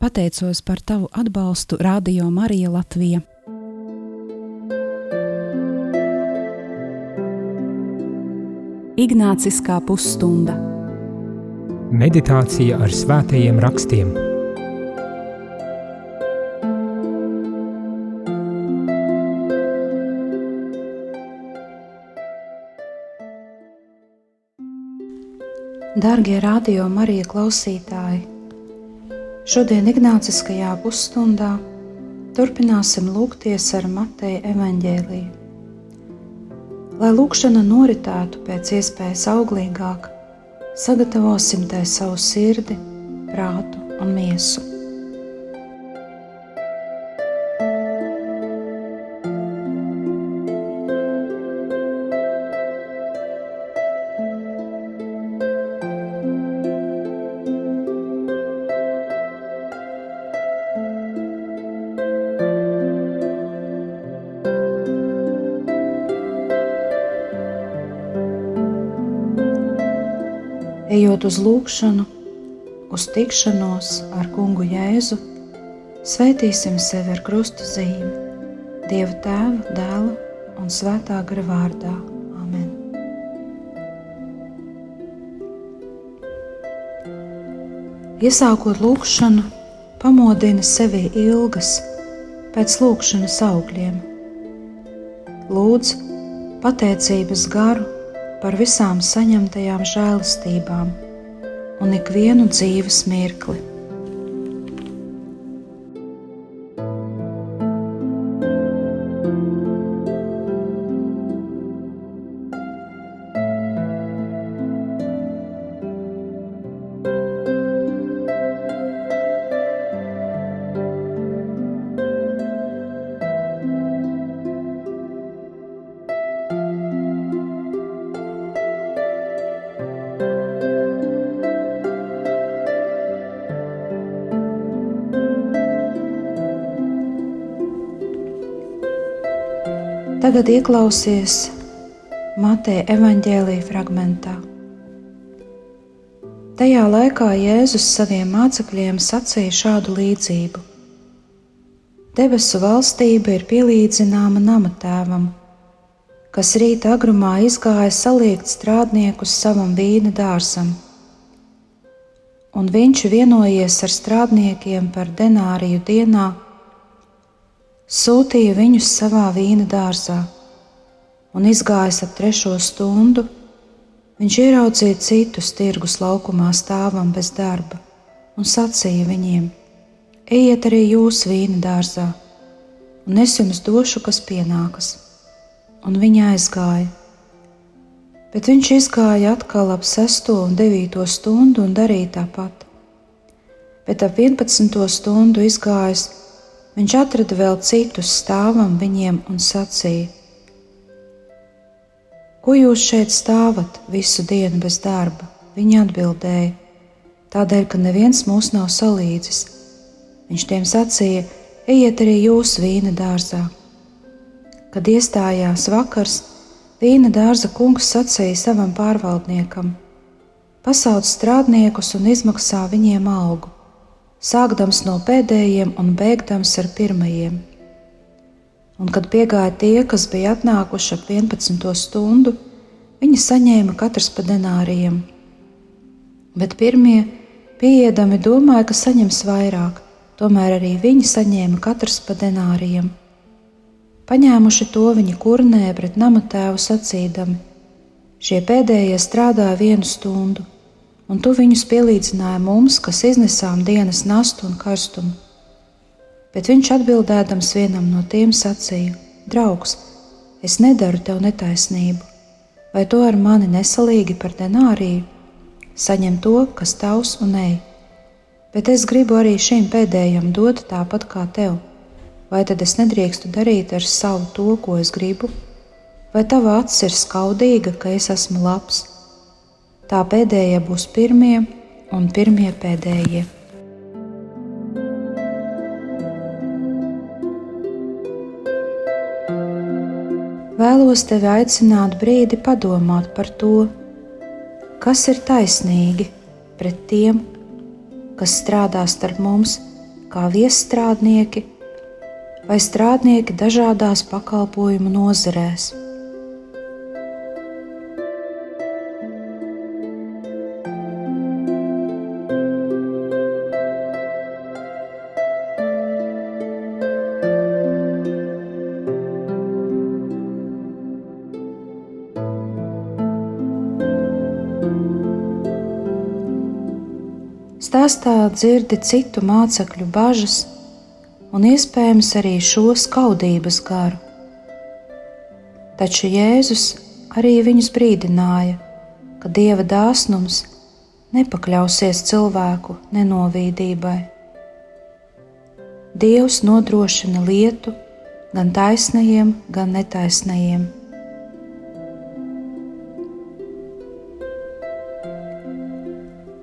Pateicos par tavu atbalstu Radio Marija Latvija. Ignāciskā pusstunda Meditācija ar svētajiem rakstiem Darbie radio Marija klausītāji! Šodien Ignāciskajā pusstundā turpināsim lūgties ar Mateja evaņģēliju. Lai lūkšana noritētu pēc iespējas auglīgāk, sagatavosim tai savu sirdi, prātu un miesu. Ejot uz lūgšanu, uz tikšanos ar kungu Jēzu, svētīsim sevi ar krustu zīmi, Dieva tēva, dēla un svētā gara vārdā. Amen. Iesākot lūgšanu, pamodina sevi ilgas pēc lūgšanas augļiem. Lūdz pateicības garu par visām saņemtajām žēlastībām un ikvienu dzīves mirkli. Tagad ieklausies Mateja evaņģēlīja fragmentā. Tajā laikā Jēzus saviem mācekļiem sacīja šādu līdzību: Debesu valstība ir pielīdzināma nama tēvam, kas rīta agrumā izgāja saliekt strādniekus savam vīna dārzam. Un viņš vienojies ar strādniekiem par denāriju dienā sūtīja viņus savā vīna dārzā, un izgājis ap trešo stundu, viņš ieraudzīja citus tirgus laukumā stāvam bez darba un sacīja viņiem: Ejiet arī jūs vīna dārzā, un es jums došu, kas pienākas. Un viņi aizgāja. Bet viņš izgāja atkal ap 6 un 9 stundu un darīja tāpat. Bet ap 11 stundu izgājis Viņš atrada vēl citus stāvam viņiem un sacīja: Ko jūs šeit stāvat visu dienu bez darba? Viņi atbildēja: Tādēļ, ka neviens mūs nav salīdzis. Viņš tiem sacīja: Ejiet arī jūs vīna dārzā. Kad iestājās vakars, vīna dārza kungs sacīja savam pārvaldniekam: Pasauc strādniekus un izmaksā viņiem algu sākdams no pēdējiem un beigdams ar pirmajiem. Un, kad piegāja tie, kas bija atnākuši ap 11. stundu, viņi saņēma katrs pa denārijiem. Bet pirmie, pieejami, domāja, ka saņems vairāk, tomēr arī viņi saņēma katrs pa denārijiem. Paņēmuši to viņi kurnē pret nama tēvu sacīdami: Šie pēdējie strādāja vienu stundu, un tu viņus pielīdzināji mums, kas iznesām dienas nastu un karstumu. Bet viņš atbildēdams vienam no tiem sacīja: Draugs, es nedaru tev netaisnību, vai to ar mani nesalīgi par denāriju? Saņem to, kas tavs un ej. Bet es gribu arī šim pēdējam dot tāpat kā tev. Vai tad es nedrīkstu darīt ar savu to, ko es gribu? Vai tava acis ir skaudīga, ka es esmu labs? Tā pēdējie būs pirmie un pirmie pēdējie. Vēlos tevi aicināt brīdi padomāt par to, kas ir taisnīgi pret tiem, kas strādā starp mums kā viesstrādnieki vai strādnieki dažādās pakalpojumu nozarēs. Stāstā dzirdi citu mācekļu bažas un iespējams arī šo skaudības garu. Taču Jēzus arī viņus brīdināja, ka dieva dāsnums nepakļausies cilvēku nenovīdībai. Dievs nodrošina lietu gan taisnajiem, gan netaisnajiem.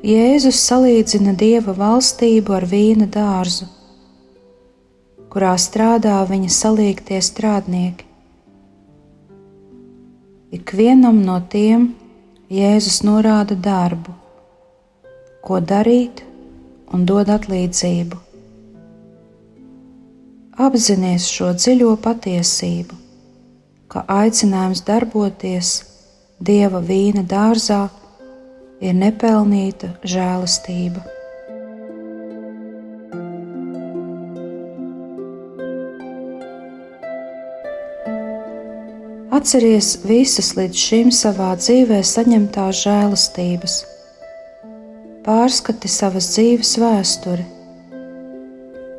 Jēzus salīdzina dieva valstību ar vīna dārzu, kurā strādā viņa saliektie strādnieki. Ikvienam no tiem Jēzus norāda darbu, ko darīt un dod atlīdzību. Apzinies šo dziļo patiesību, ka aicinājums darboties Dieva vīna dārzā ir nepelnīta žēlastība. Atceries visas līdz šim savā dzīvē saņemtās žēlastības, pārskati savas dzīves vēsturi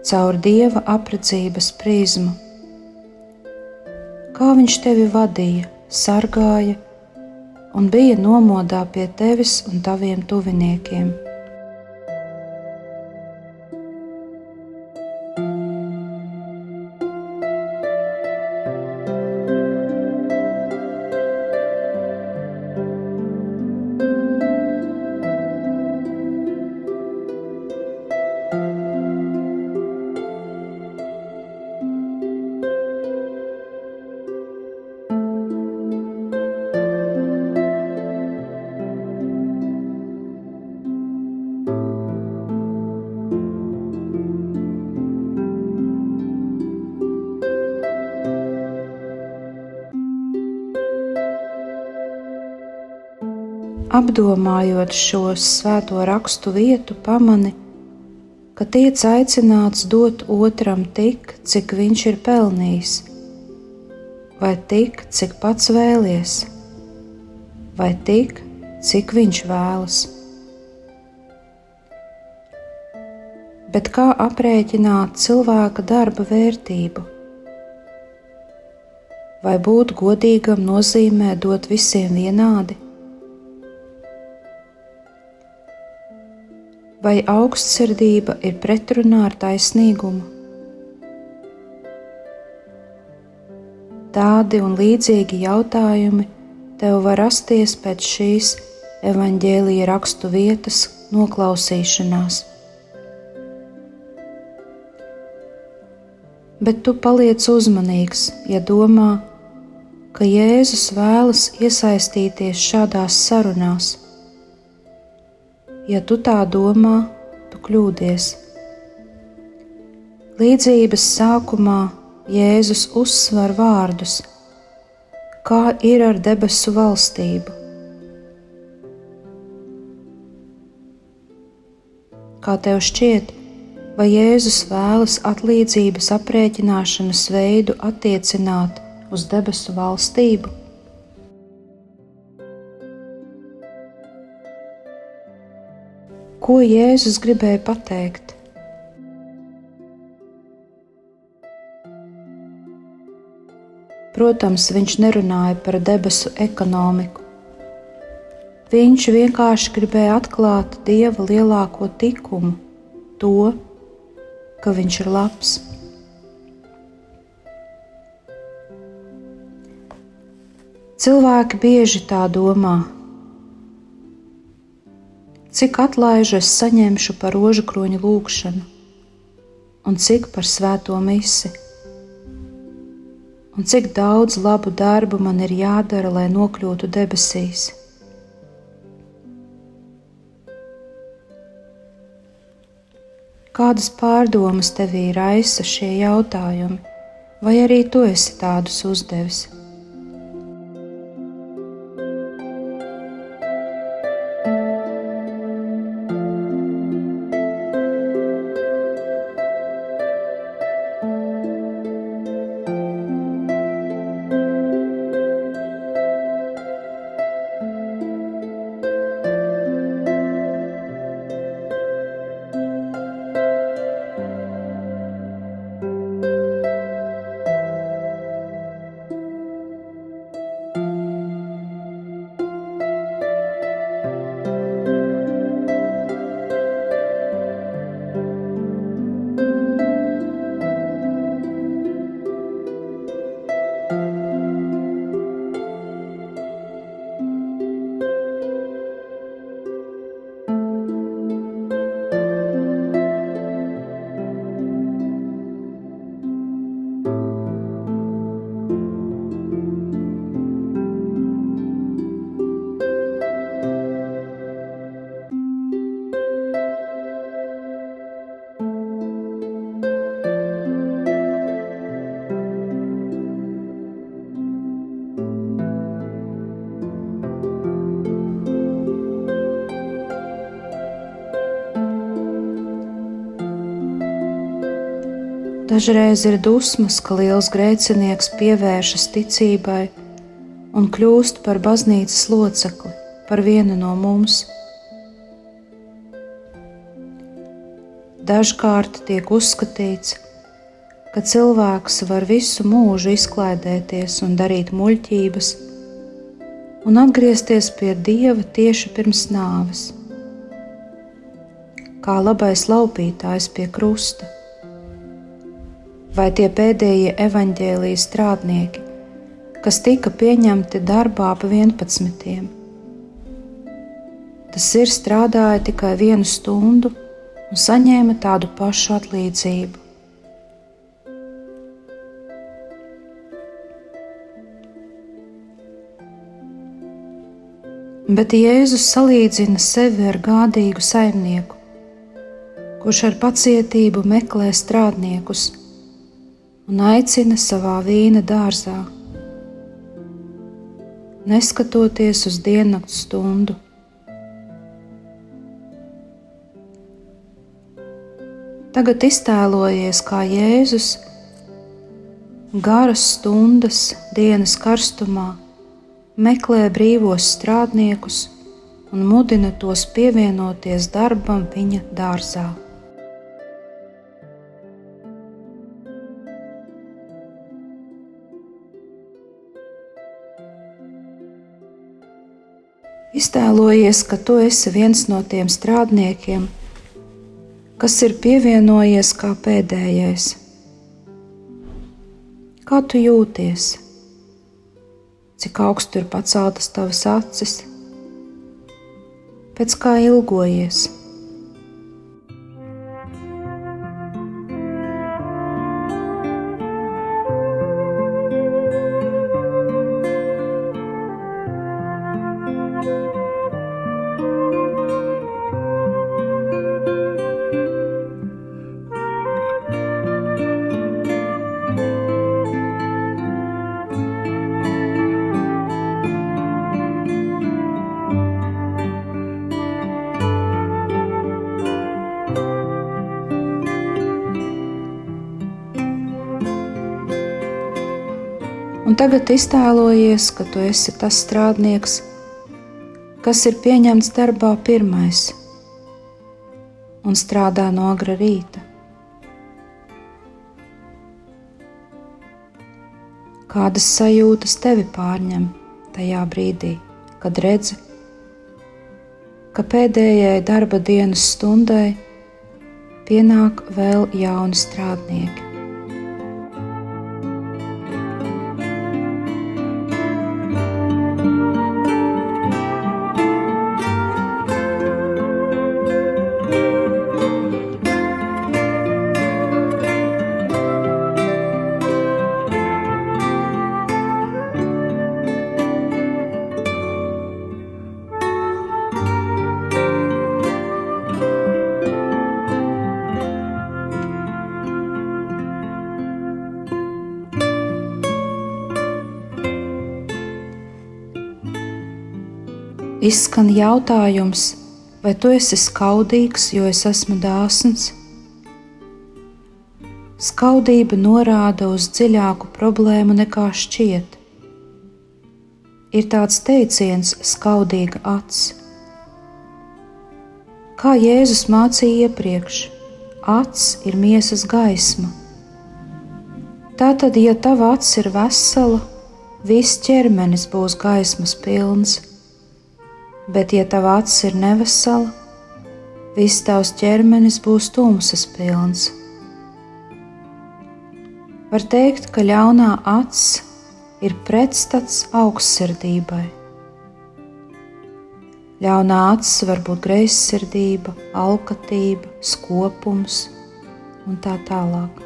caur dieva apredzības prizmu. Kā viņš tevi vadīja, sargāja, un bija nomodā pie tevis un taviem tuviniekiem. Apdomājot šo svēto rakstu vietu, pamani, ka tiek aicināts dot otram tik, cik viņš ir pelnījis, vai tik, cik pats vēlies, vai tik, cik viņš vēlas. Bet kā aprēķināt cilvēka darba vērtību? Vai būt godīgam nozīmē dot visiem vienādi? Vai augstsirdība ir pretrunā ar taisnīgumu. Tādi un līdzīgi jautājumi tev var rasties pēc šīs evaņģēlīja rakstu vietas noklausīšanās. Bet tu paliec uzmanīgs, ja domā, ka Jēzus vēlas iesaistīties šādās sarunās Ja tu tā domā, tu kļūdies. Līdzības sākumā Jēzus uzsver vārdus, kā ir ar debesu valstību. Kā tev šķiet, vai Jēzus vēlas atlīdzības aprēķināšanas veidu attiecināt uz debesu valstību? Ko Jēzus gribēja pateikt? Protams, viņš nerunāja par debesu ekonomiku. Viņš vienkārši gribēja atklāt Dieva lielāko likumu, to, ka Viņš ir labs. Cilvēki bieži tā domā, cik atlaižu es saņemšu par rožu kroņa lūgšanu, un cik par svēto misi, un cik daudz labu darbu man ir jādara, lai nokļūtu debesīs. Kādas pārdomas tevī raisa šie jautājumi, vai arī tu esi tādus uzdevis? Dažreiz ir dusmas, ka liels grēcinieks pievēršas ticībai un kļūst par baznīcas locekli, par vienu no mums. Dažkārt tiek uzskatīts, ka cilvēks var visu mūžu izklaidēties un darīt muļķības, un atgriezties pie dieva tieši pirms nāves, kā labais laupītājs pie krusta vai tie pēdējie evaņģēlijas strādnieki, kas tika pieņemti darbā pa 11. Tas ir strādāja tikai vienu stundu un saņēma tādu pašu atlīdzību. Bet Jēzus salīdzina sevi ar gādīgu saimnieku, kurš ar pacietību meklē strādniekus, un aicina savā vīna dārzā, neskatoties uz diennakts stundu. Tagad iztēlojies, kā Jēzus garas stundas dienas karstumā meklē brīvos strādniekus un mudina tos pievienoties darbam viņa dārzā. Iztēlojies, ka tu esi viens no tiem strādniekiem, kas ir pievienojies kā pēdējais. Kā tu jūties? Cik augstu ir paceltas tavas acis? Pēc kā ilgojies? Tagad iztēlojies, ka tu esi tas strādnieks, kas ir pieņemts darbā pirmais un strādā no agra rīta. Kādas sajūtas tevi pārņem tajā brīdī, kad redzi, ka pēdējai darba dienas stundai pienāk vēl jauni strādnieki? Izskan jautājums, vai tu esi skaudīgs, jo es esmu dāsns? Skaudība norāda uz dziļāku problēmu nekā šķiet. Ir tāds teiciens, skaudīga acs. Kā Jēzus mācīja iepriekš, acs ir miesas gaisma. Tātad, ja tava acs ir vesela, viss ķermenis būs gaismas pilns, bet ja tava acs ir nevesela, viss tavs ķermenis būs tumsas pilns. Var teikt, ka ļaunā acs ir pretstats augstsirdībai. Ļaunā acis var būt greizsirdība, alkatība, skopums un tā tālāk.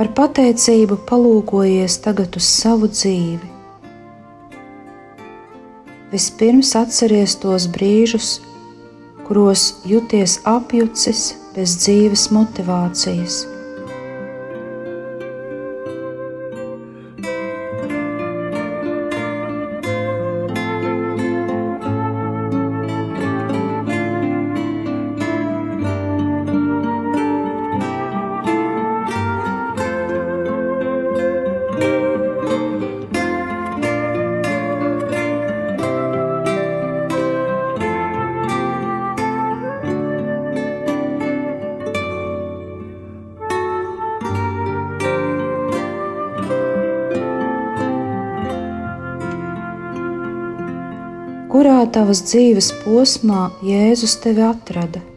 Ar pateicību palūkojies tagad uz savu dzīvi. Vispirms atceries tos brīžus, kuros jūties apjucis bez dzīves motivācijas. Kurā tavas dzīves posmā Jēzus tevi atrada.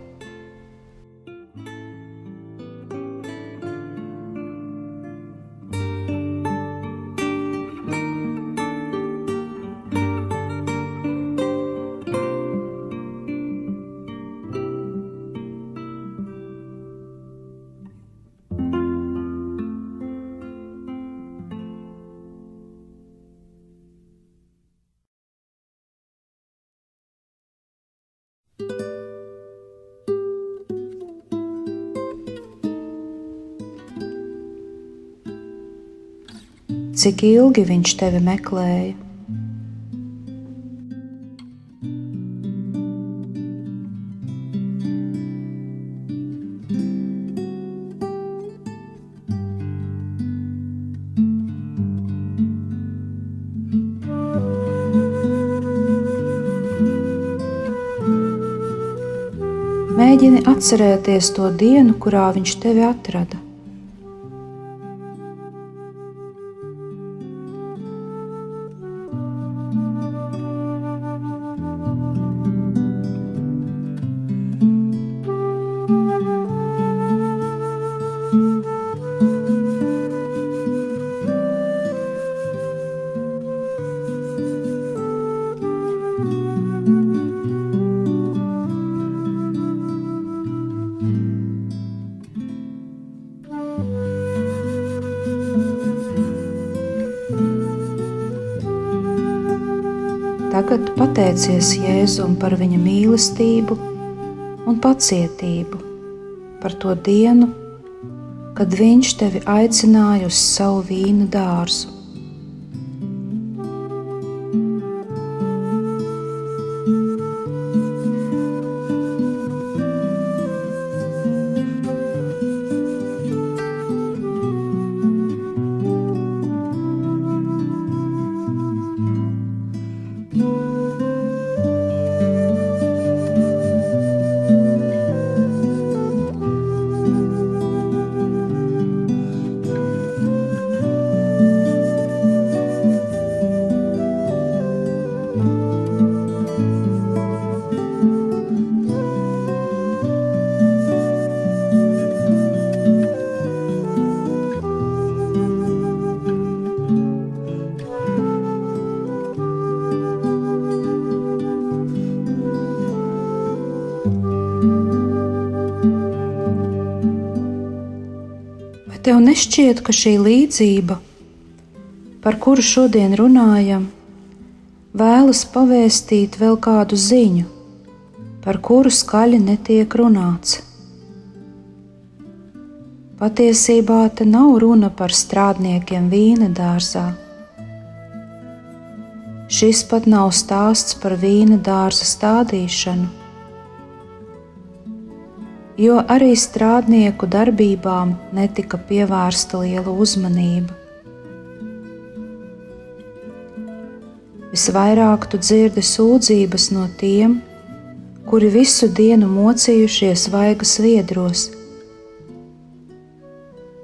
Cik ilgi viņš tevi meklēja? Mēģini atcerēties to dienu, kurā viņš tevi atrada. Tagad pateicies Jēzum par viņa mīlestību un pacietību, par to dienu, kad viņš tevi aicināja uz savu vīna dārzu. Tev nešķiet, ka šī līdzība, par kuru šodien runājam, vēlas pavēstīt vēl kādu ziņu, par kuru skaļi netiek runāts? Patiesībā te nav runa par strādniekiem vīna dārzā. šis pat nav stāsts par vīna dārza stādīšanu, jo arī strādnieku darbībām netika pievērsta liela uzmanība. Visvairāk tu dzirdi sūdzības no tiem, kuri visu dienu mocījušies vaigas viedros,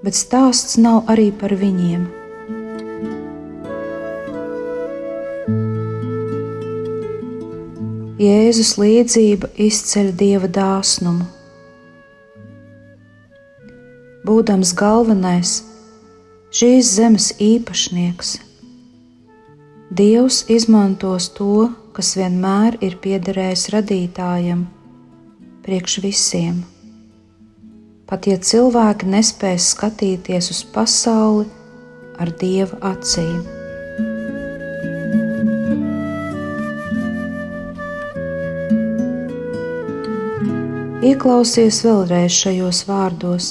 bet stāsts nav arī par viņiem. Jēzus līdzība izceļ dieva dāsnumu. Būdams galvenais, šīs zemes īpašnieks, Dievs izmantos to, kas vienmēr ir piederējis radītājam, priekš visiem. Pat ja cilvēki nespēs skatīties uz pasauli ar dieva acīm. Ieklausies vēlreiz šajos vārdos,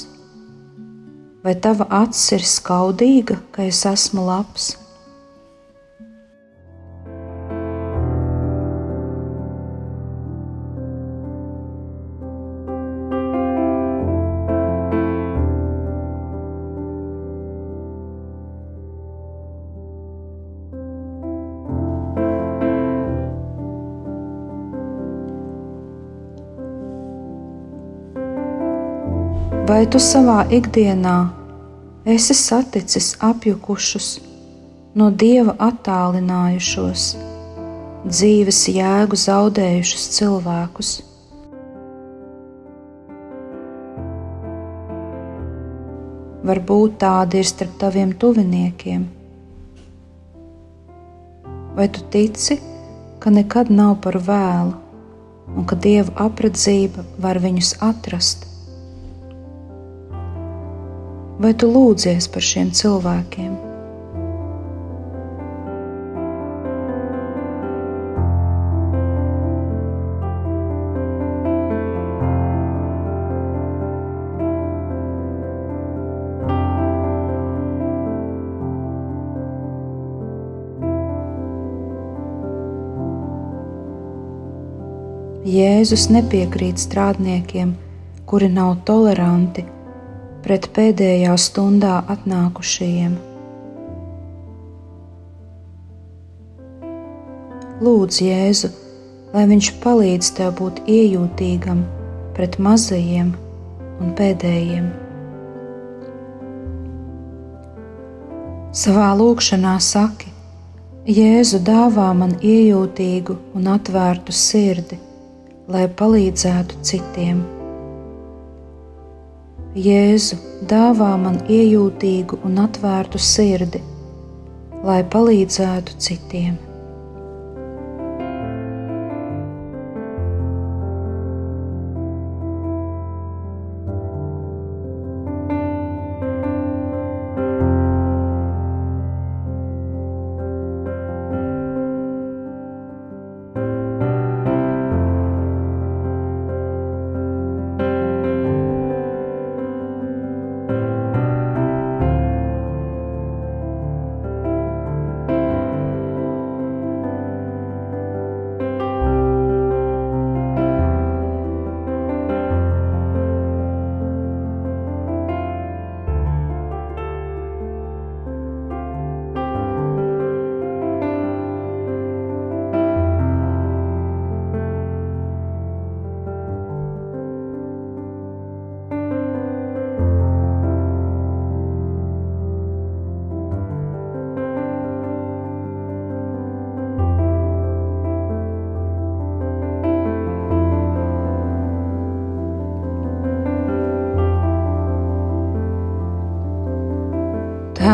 vai tava acis ir skaudīga, ka es esmu labs? Vai tu savā ikdienā esi saticis apjukušus, no dieva attālinājušos, dzīves jēgu zaudējušus cilvēkus? Varbūt tādi ir starp taviem tuviniekiem. Vai tu tici, ka nekad nav par vēlu un ka dieva apredzība var viņus atrast? Vai tu lūdzies par šiem cilvēkiem? Jēzus nepiekrīt strādniekiem, kuri nav toleranti pret pēdējā stundā atnākušajiem. Lūdz Jēzu, lai Viņš palīdz tev būt iejūtīgam pret mazajiem un pēdējiem. Savā lūkšanā saki, Jēzu dāvā man iejūtīgu un atvērtu sirdi, lai palīdzētu citiem. Jēzu, dāvā man iejūtīgu un atvērtu sirdi, lai palīdzētu citiem.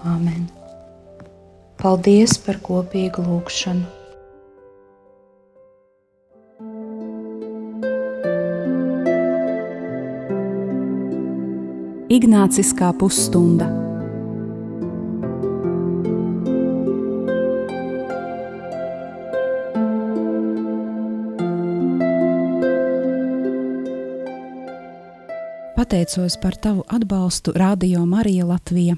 Āmen! Paldies par kopīgu lūgšanu! Ignāciskā pusstunda. Pateicos par tavu atbalstu Radio Marija Latvija.